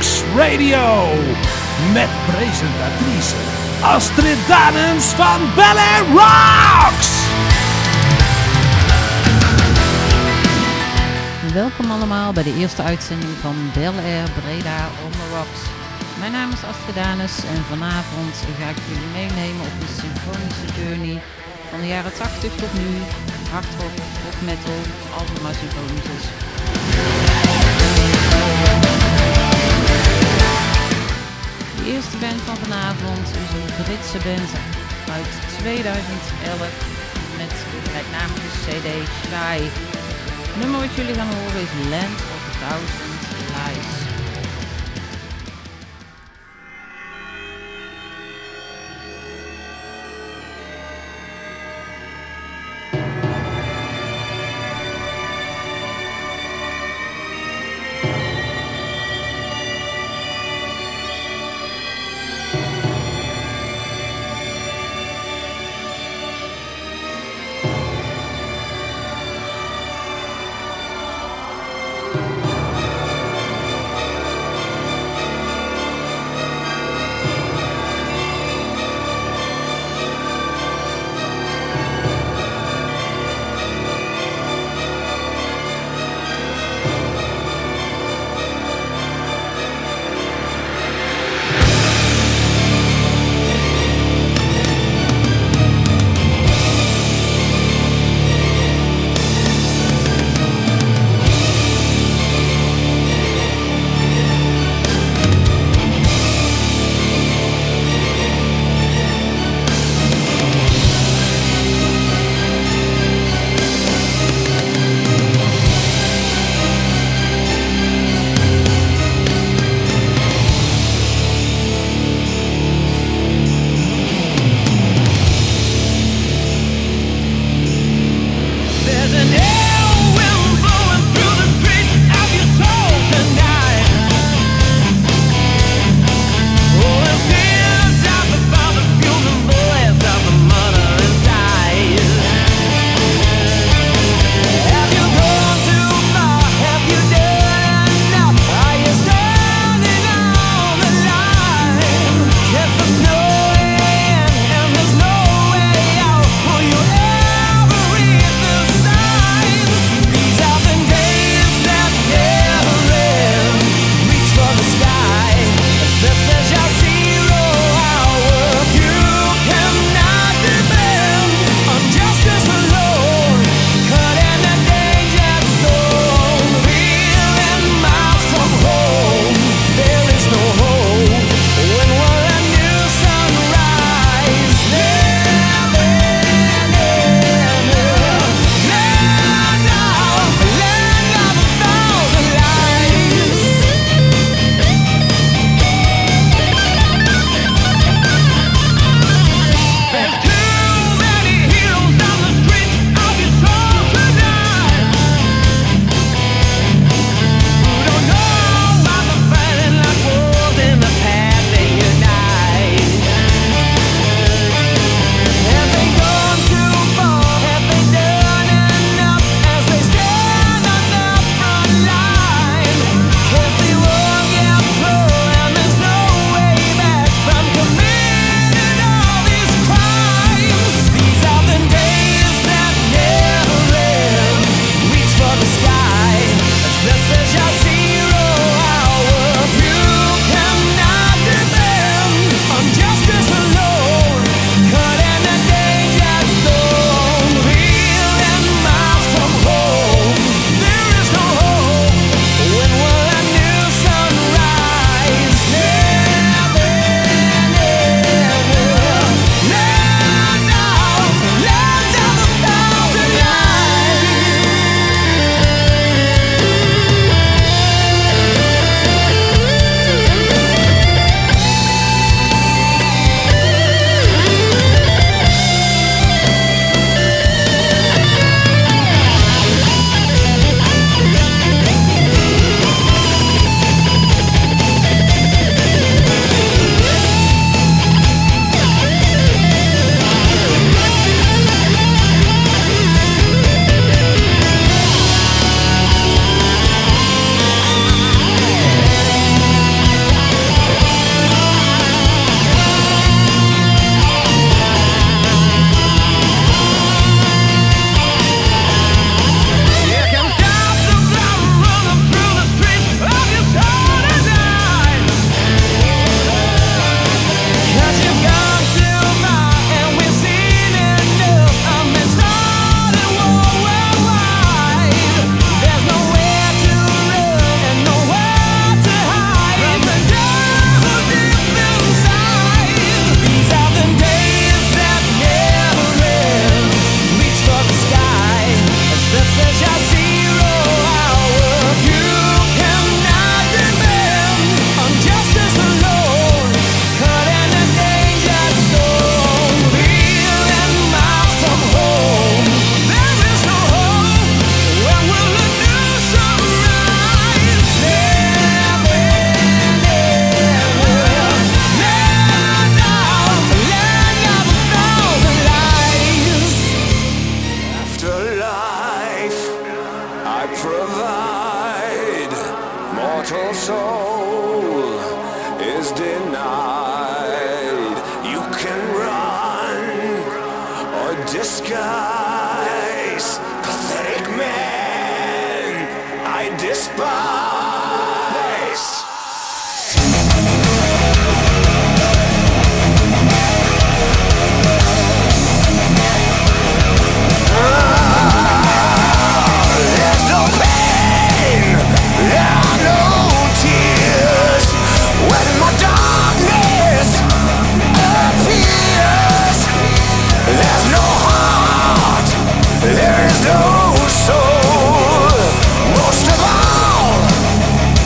Hooks Radio. Met presentatrice Astrid Danens van Bel Air Rocks. Welkom allemaal bij de eerste uitzending van Bel Air Breda on the Rocks. Mijn naam is Astrid Danus en vanavond ga ik jullie meenemen op een symfonische journey van de jaren 80 tot nu. Hardrock, rock metal, altijd maar symfonisch is. Eerste band van vanavond is een Britse band uit 2011 met de gelijknamige CD Shy. Het nummer wat jullie gaan horen is Land of a Thousand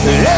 Let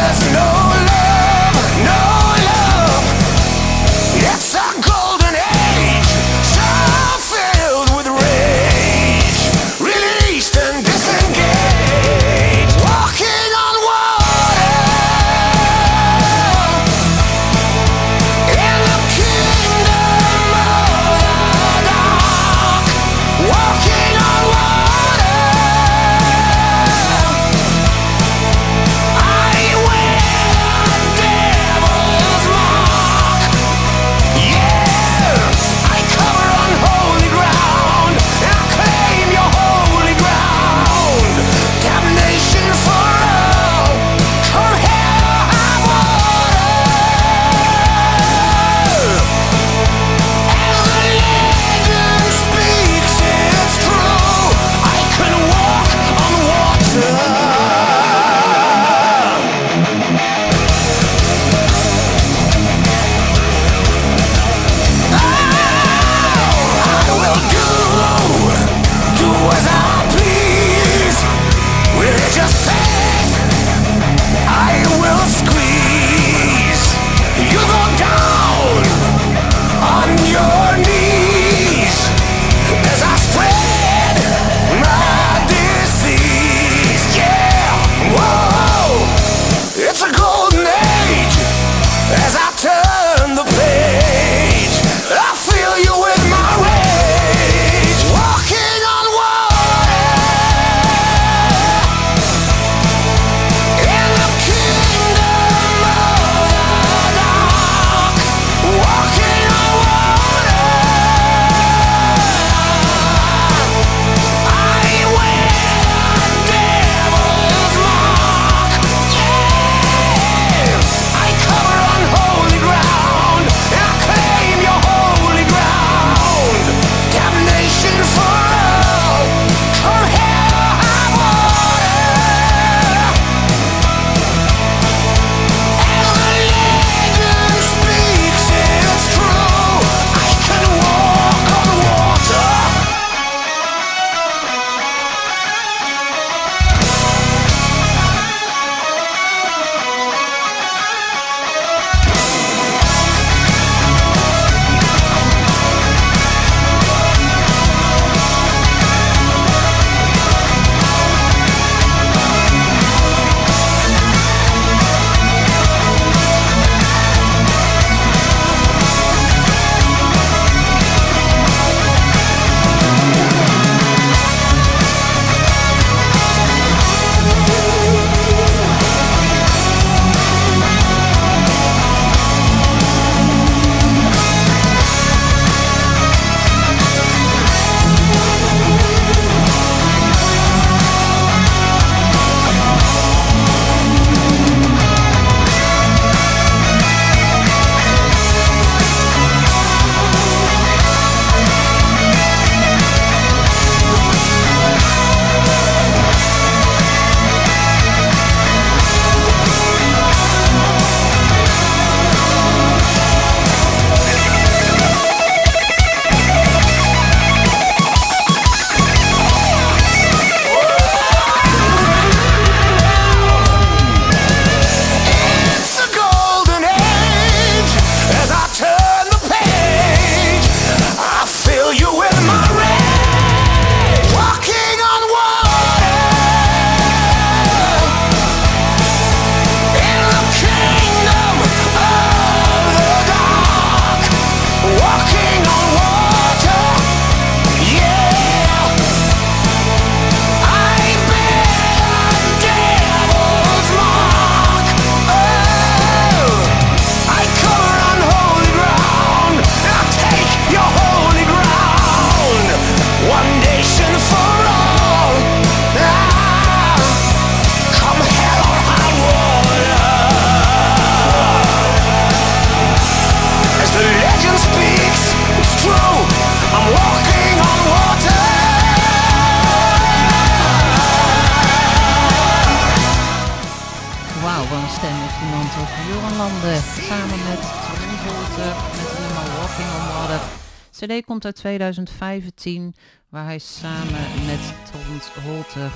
2015, waar hij samen met Trond Holter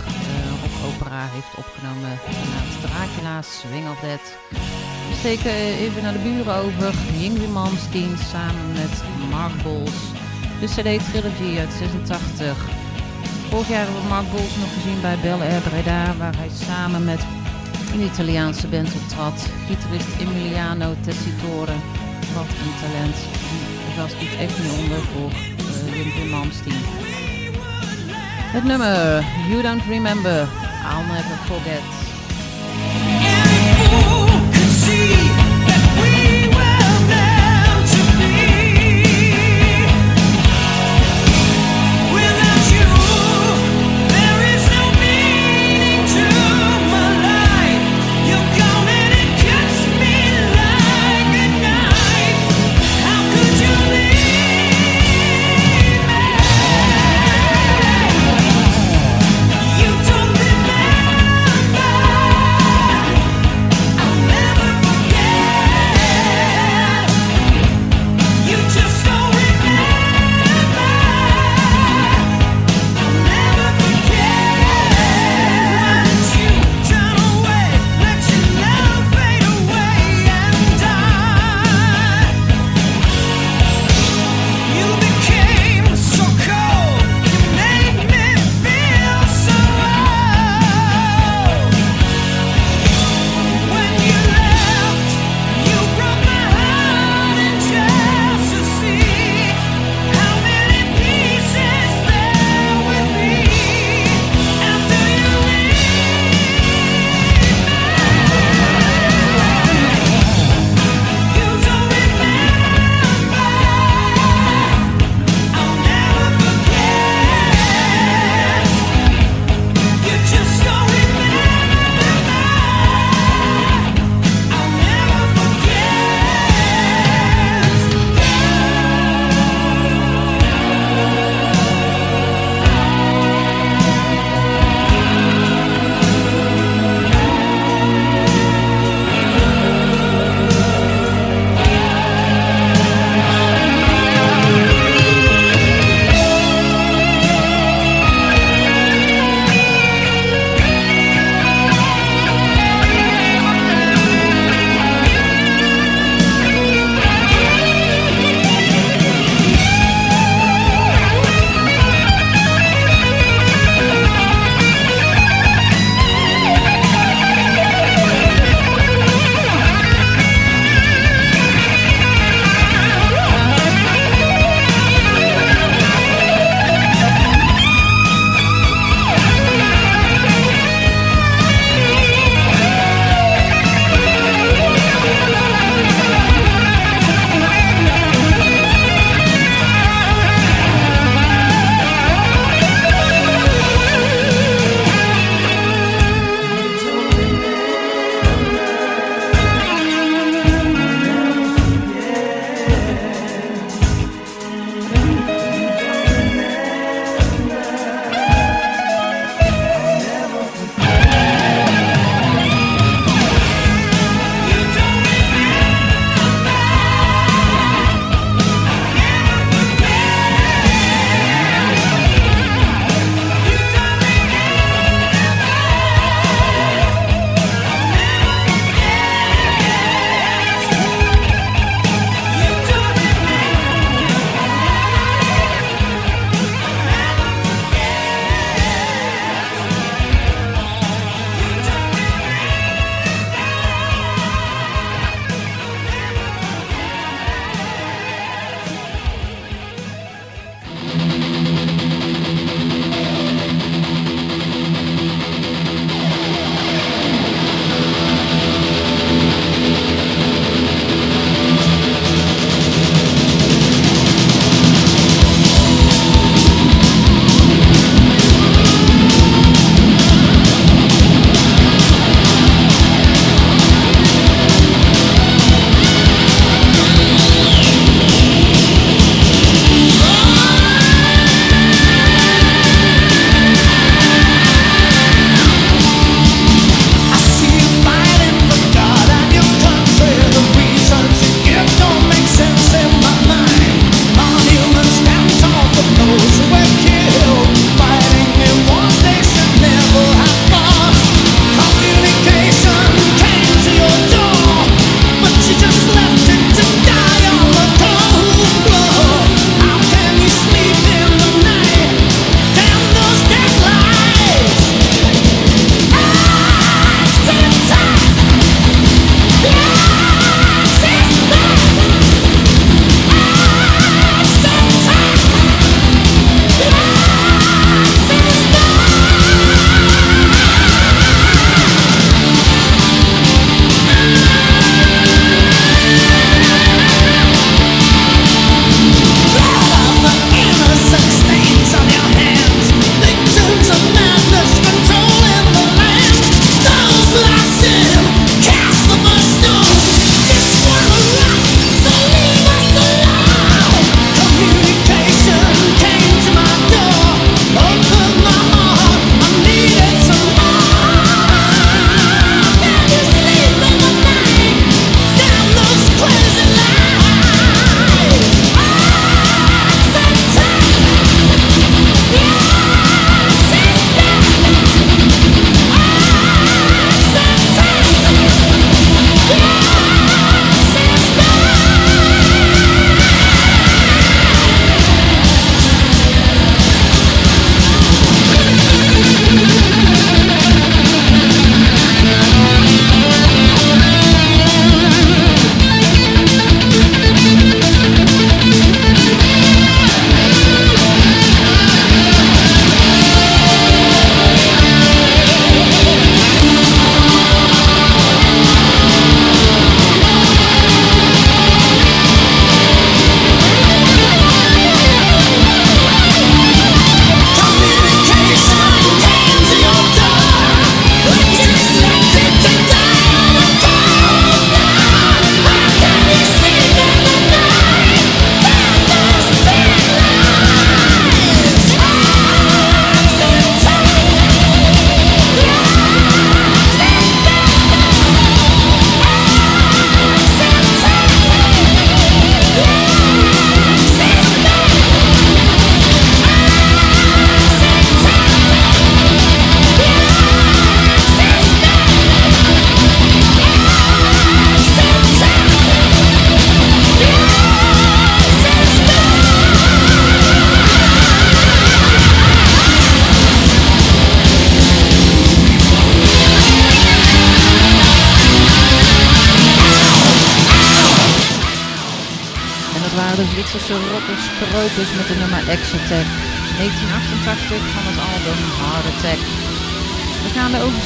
een rockopera heeft opgenomen genaamd Dracula Swing of Death. We steken even naar de buren over. Yngwie Malmsteen samen met Mark Bols. De CD Trilogy uit 86. Vorig jaar hebben we Mark Bols nog gezien bij Bel Air Breda, waar hij samen met een Italiaanse band optrad. Gitarist Emiliano Tessitore. Wat een talent. Was iets echt niet onder voor eh, Malmsteen. Het nummer You Don't Remember, I'll Never Forget.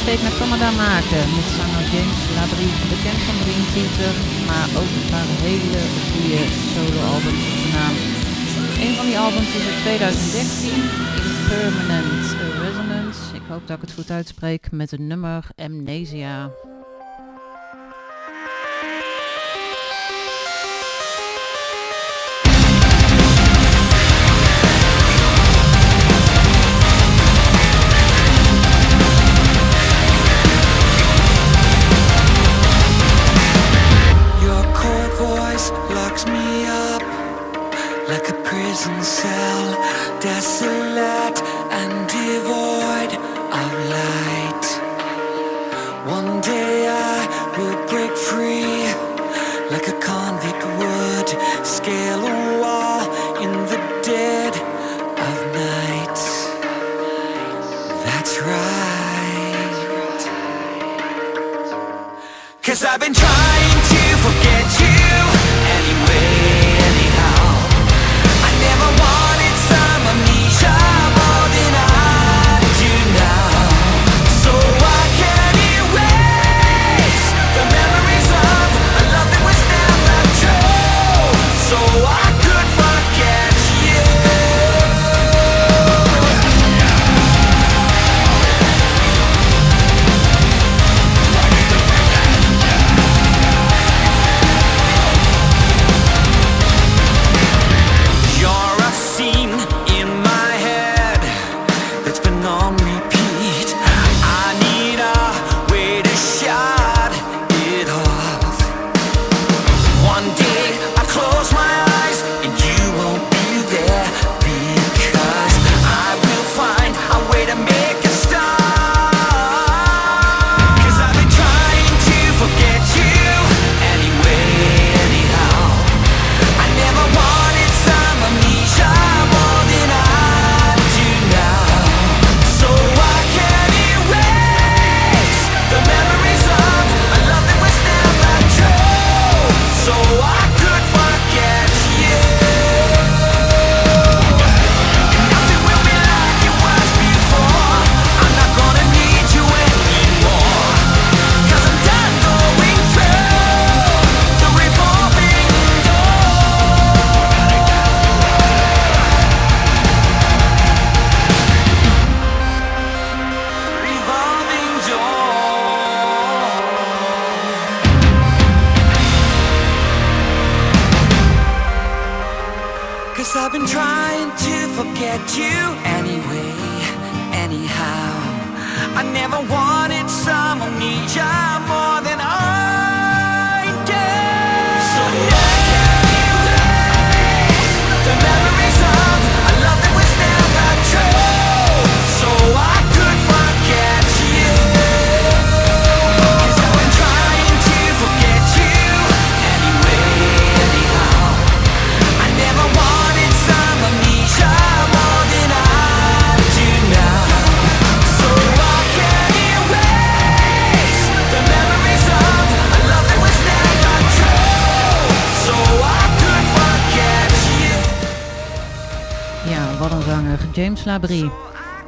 De oversteek naar Canada maken met zanger James Labrie, bekend van Dream Theater, maar ook een paar hele goede soloalbums op zijn naam. Een van die albums is uit 2013, Impermanent Resonance. Ik hoop dat ik het goed uitspreek met het nummer Amnesia. Prison cell, desolate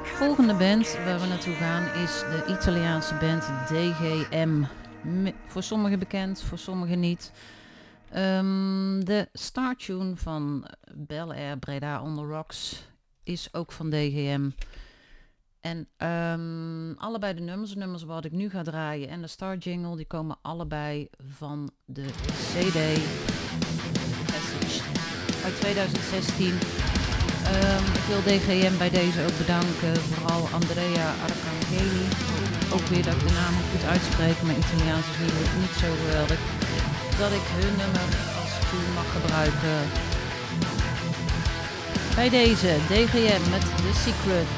Volgende band waar we naartoe gaan is de Italiaanse band DGM. Voor sommigen bekend, voor sommigen niet. Ehm, de startune van Bel Air Breda on the Rocks is ook van DGM. En ehm, allebei de nummers, de nummers wat ik nu ga draaien en de star jingle, die komen allebei van de CD uit 2016. Ehm, ik wil DGM bij deze ook bedanken, vooral Andrea Arcangeli. Ook weer dat ik de naam goed uitspreek, maar Italiaans is niet, niet zo geweldig. Dat ik hun nummer als tune mag gebruiken. Bij deze DGM met The Secret.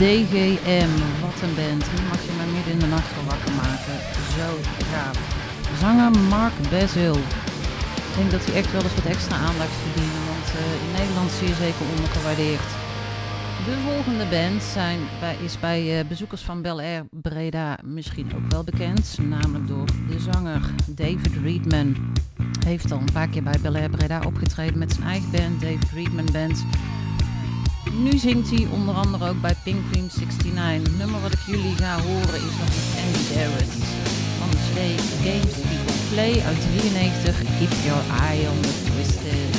DGM. Wat een band. Hier mag je maar midden in de nacht van wakker maken. Zo gaaf. Zanger Mark Bezil. Ik denk dat hij echt wel eens wat extra aandacht verdient, want eh, in Nederland zie je zeker ondergewaardeerd. De volgende band is bij eh, bezoekers van Bel Air Breda misschien ook wel bekend, namelijk door de zanger David Reedman. Heeft al een paar keer bij Bel Air Breda opgetreden met zijn eigen band, David Reedman Band. Nu zingt hij onder andere ook bij Pink Cream 69. Het nummer wat ik jullie ga horen is nog Andy Garrett van de twee Games People Play uit 93. Keep your eye on the twisted.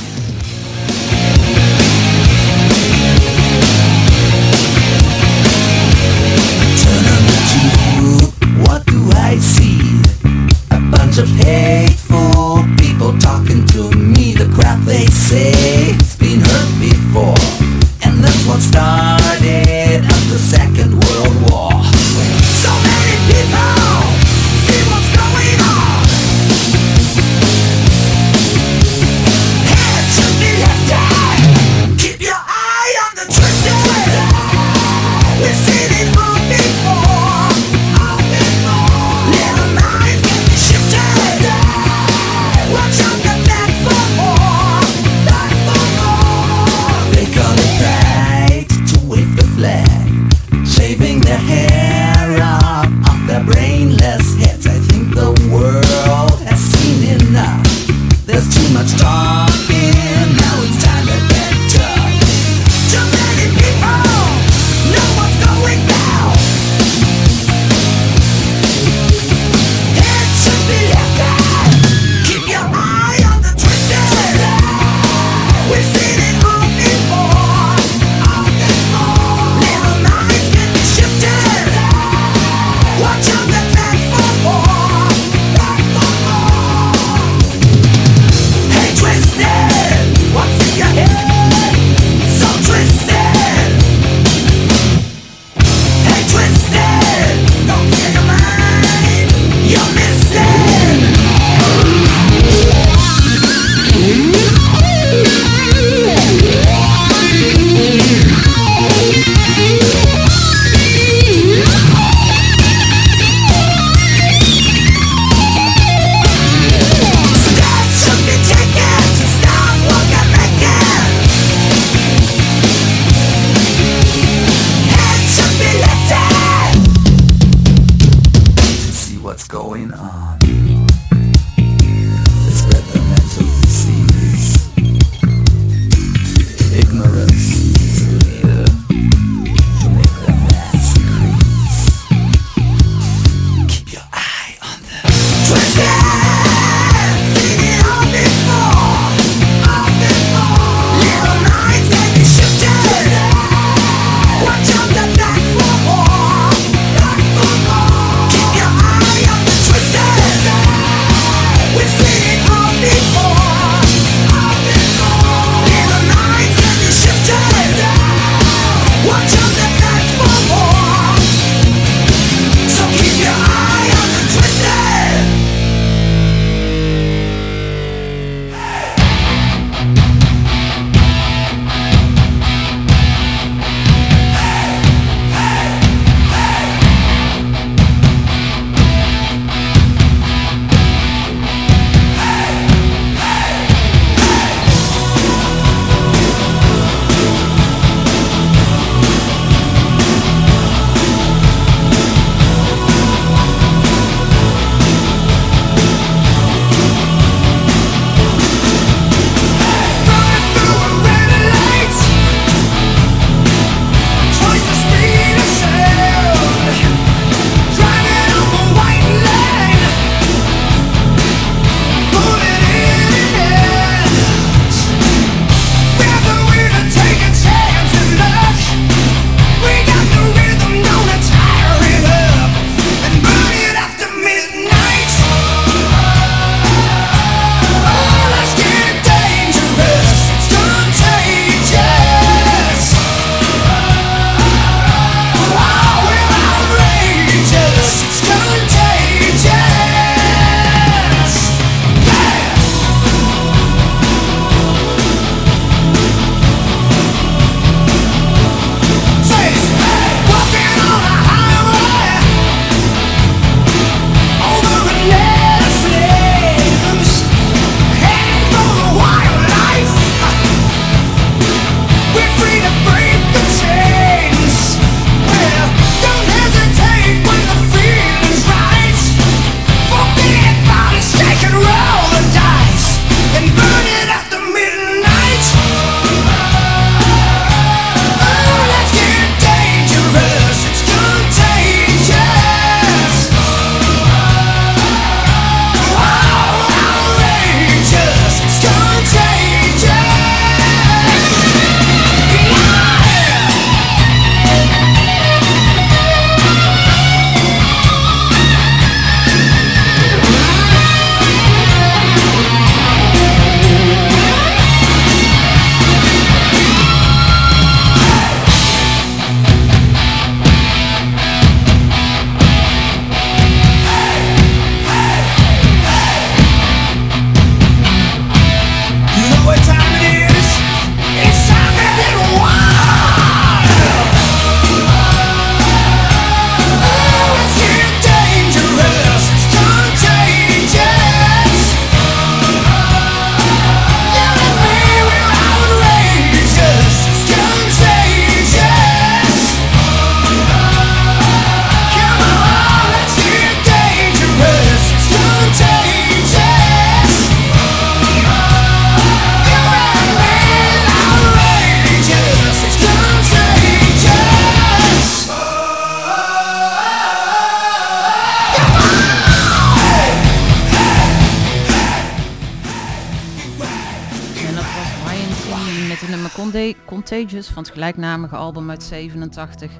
Gelijknamige album uit 87.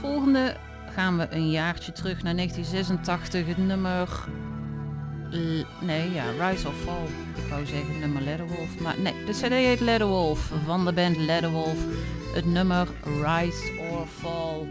Volgende gaan we een jaartje terug naar 1986. Het nummer... Nee, ja, Rise or Fall. Ik wou zeggen nummer Leatherwolf. Maar nee, de cd heet Leatherwolf van de band Leatherwolf. Het nummer Rise or Fall.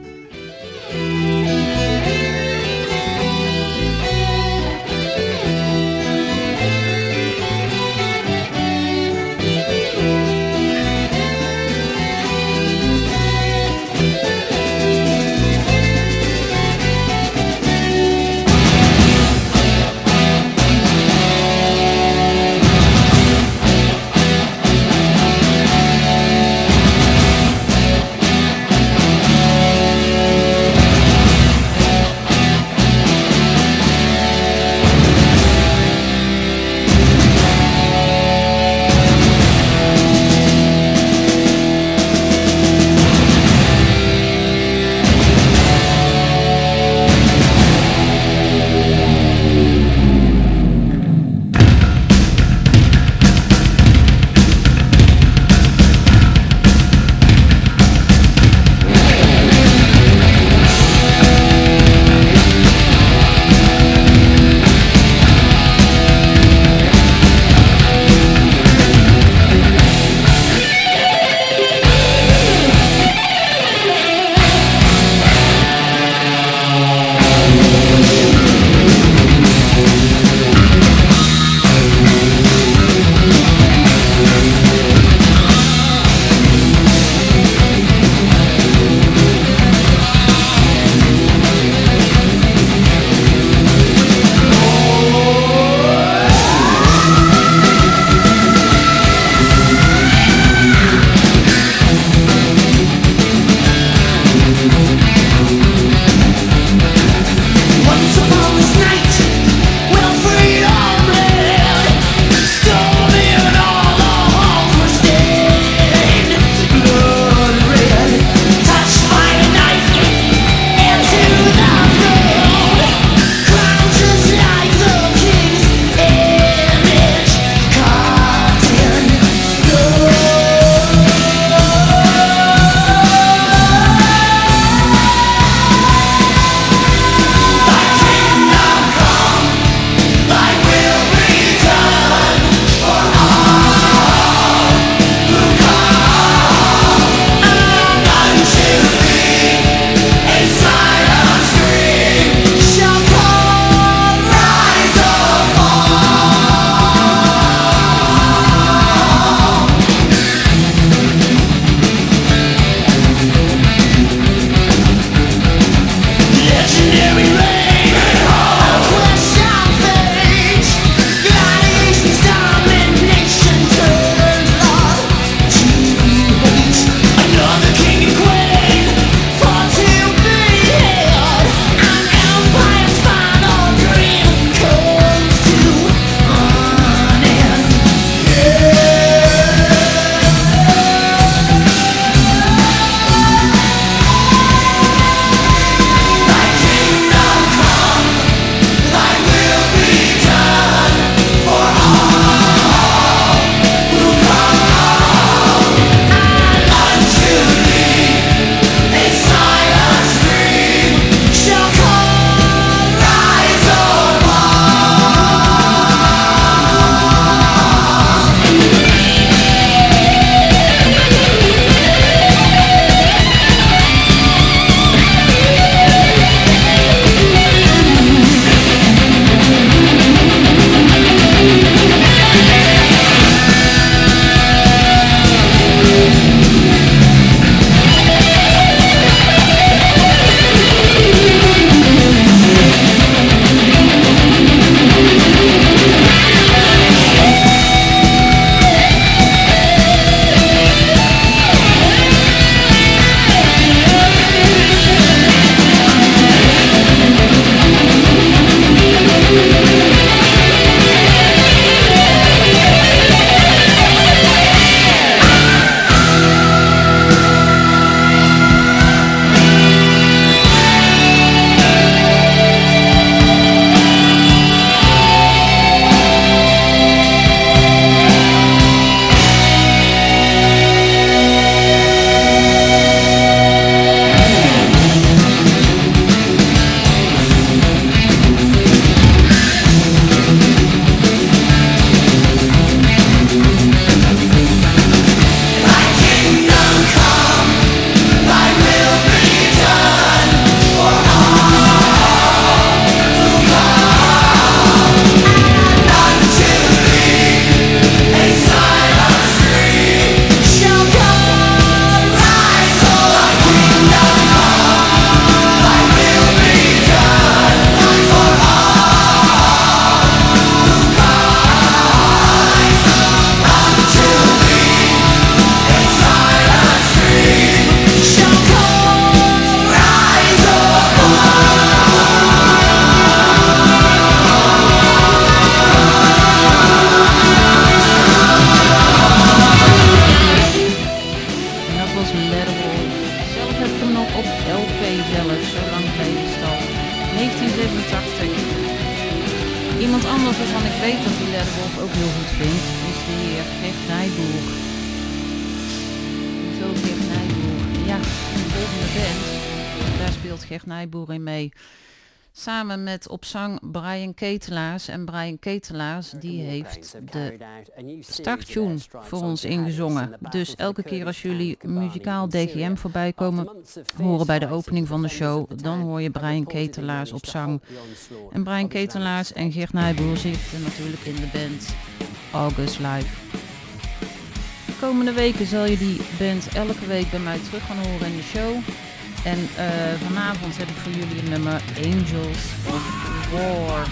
Lang geleden is het al. 1987. Iemand anders waarvan ik weet dat hij Letterwolf ook heel goed vindt, is de heer Gert Nijboer. Zo Gert Nijboer. Ja, de volgende band, daar speelt Gert Nijboer in mee. Samen met op zang Brian Ketelaars. En Brian Ketelaars die heeft de starttune voor ons ingezongen. Dus elke keer als jullie muzikaal DGM voorbij komen horen bij de opening van de show, dan hoor je Brian Ketelaars op zang. En Brian Ketelaars en Gert Nijboer zitten natuurlijk in de band August Live. De komende weken zal je die band elke week bij mij terug gaan horen in de show. En eh, vanavond heb ik voor jullie een nummer Angels of War.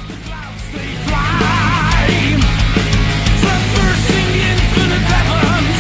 Traversing infinite heavens,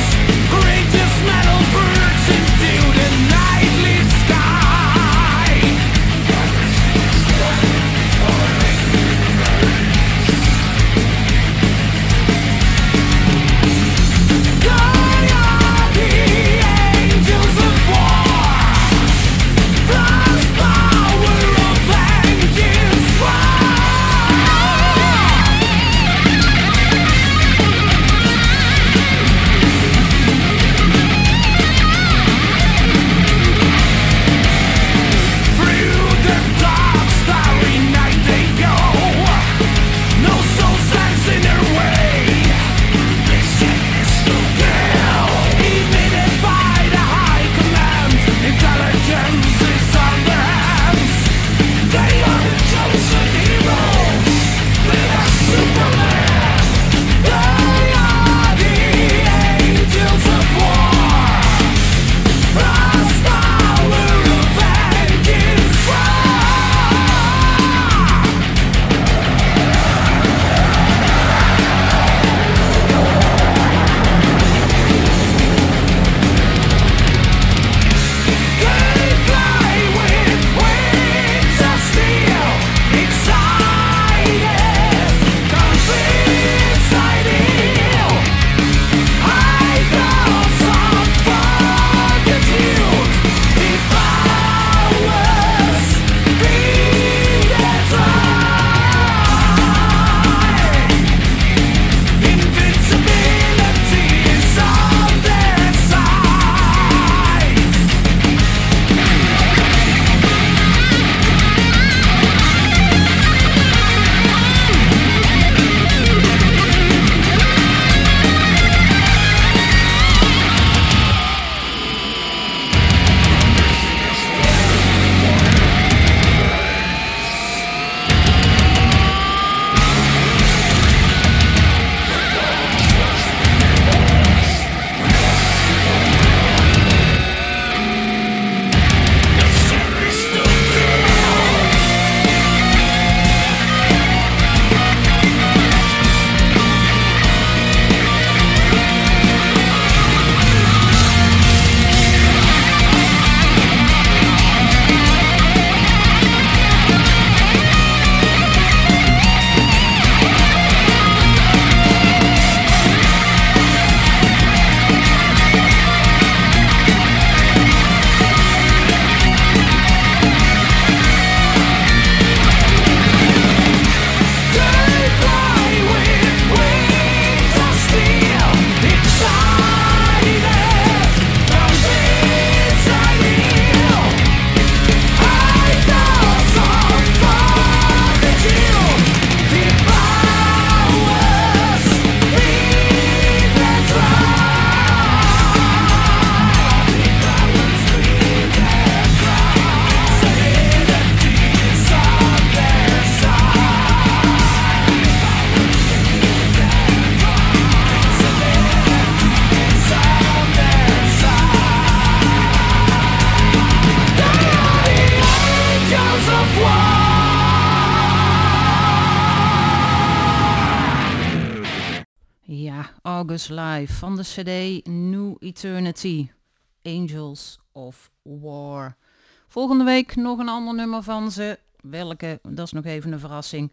Van de CD New Eternity, Angels of War. Volgende week nog een ander nummer van ze. Welke, dat is nog even een verrassing.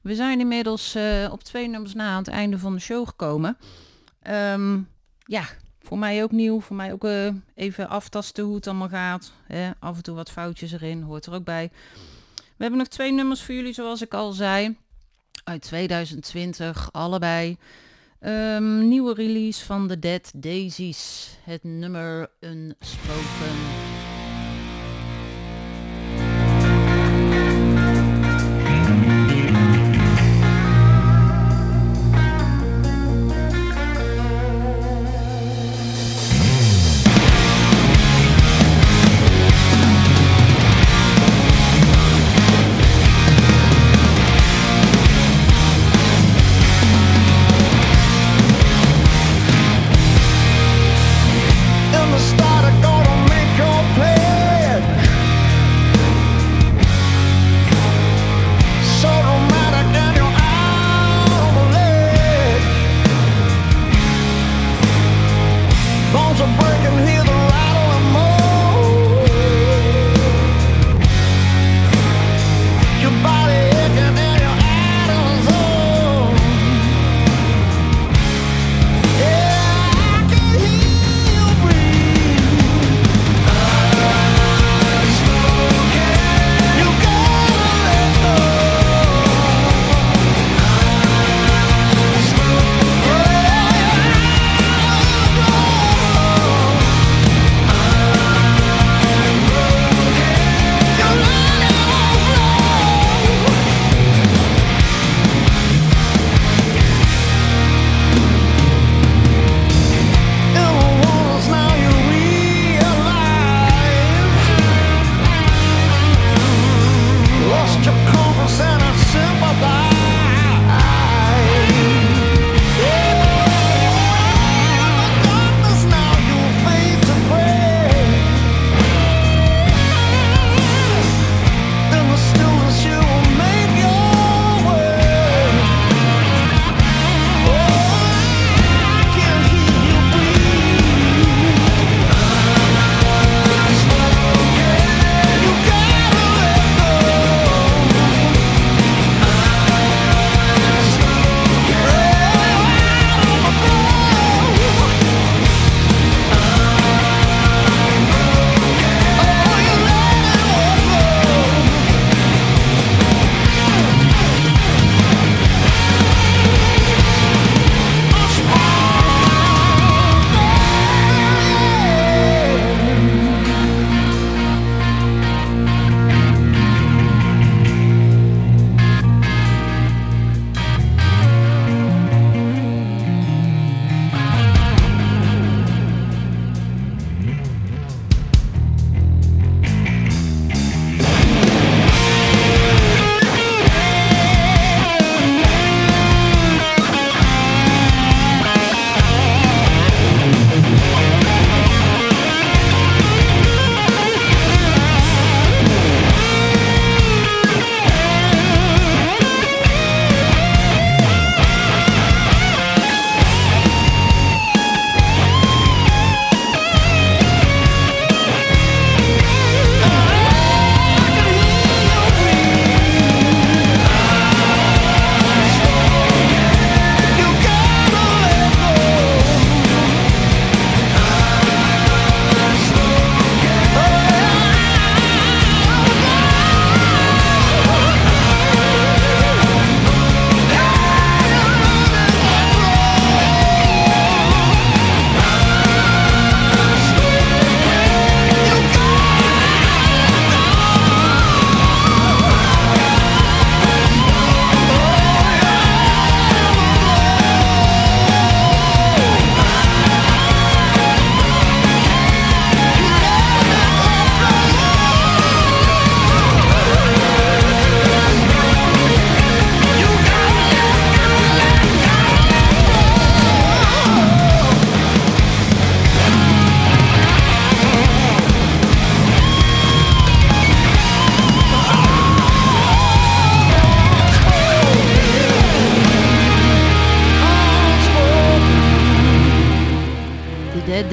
We zijn inmiddels eh, op twee nummers na aan het einde van de show gekomen. Ehm, ja, voor mij ook nieuw. Voor mij ook eh, even aftasten hoe het allemaal gaat. Hè, af en toe wat foutjes erin, hoort er ook bij. We hebben nog twee nummers voor jullie, zoals ik al zei. Uit 2020, allebei. Ehm, nieuwe release van The Dead Daisies. Het nummer Unspoken.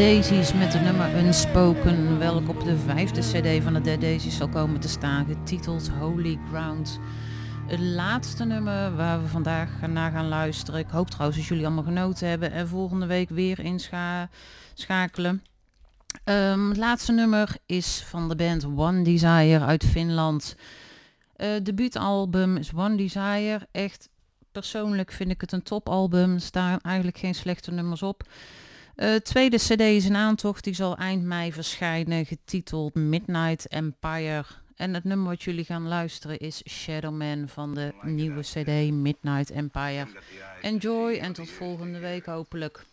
Daisies met het nummer Unspoken, welk op de vijfde cd van de Dead Daisies zal komen te staan, getiteld Holy Ground. Het laatste nummer waar we vandaag naar gaan luisteren. Ik hoop trouwens dat jullie allemaal genoten hebben en volgende week weer inschakelen. Um, ehm, het laatste nummer is van de band One Desire uit Finland. Uh, debuutalbum is One Desire. Echt persoonlijk vind ik het een topalbum. Er staan eigenlijk geen slechte nummers op. Eh, tweede cd is een aantocht. Die zal eind mei verschijnen. Getiteld Midnight Empire. En het nummer wat jullie gaan luisteren is Shadow Man van de nieuwe cd Midnight Empire. Enjoy en tot volgende week hopelijk.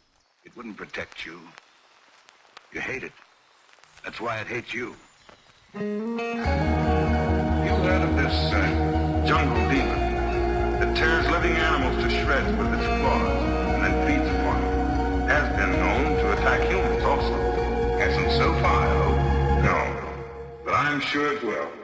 Uh, Hasn't so far, though. No. But I'm sure it will.